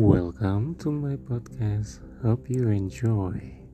Welcome to my podcast. Hope you enjoy.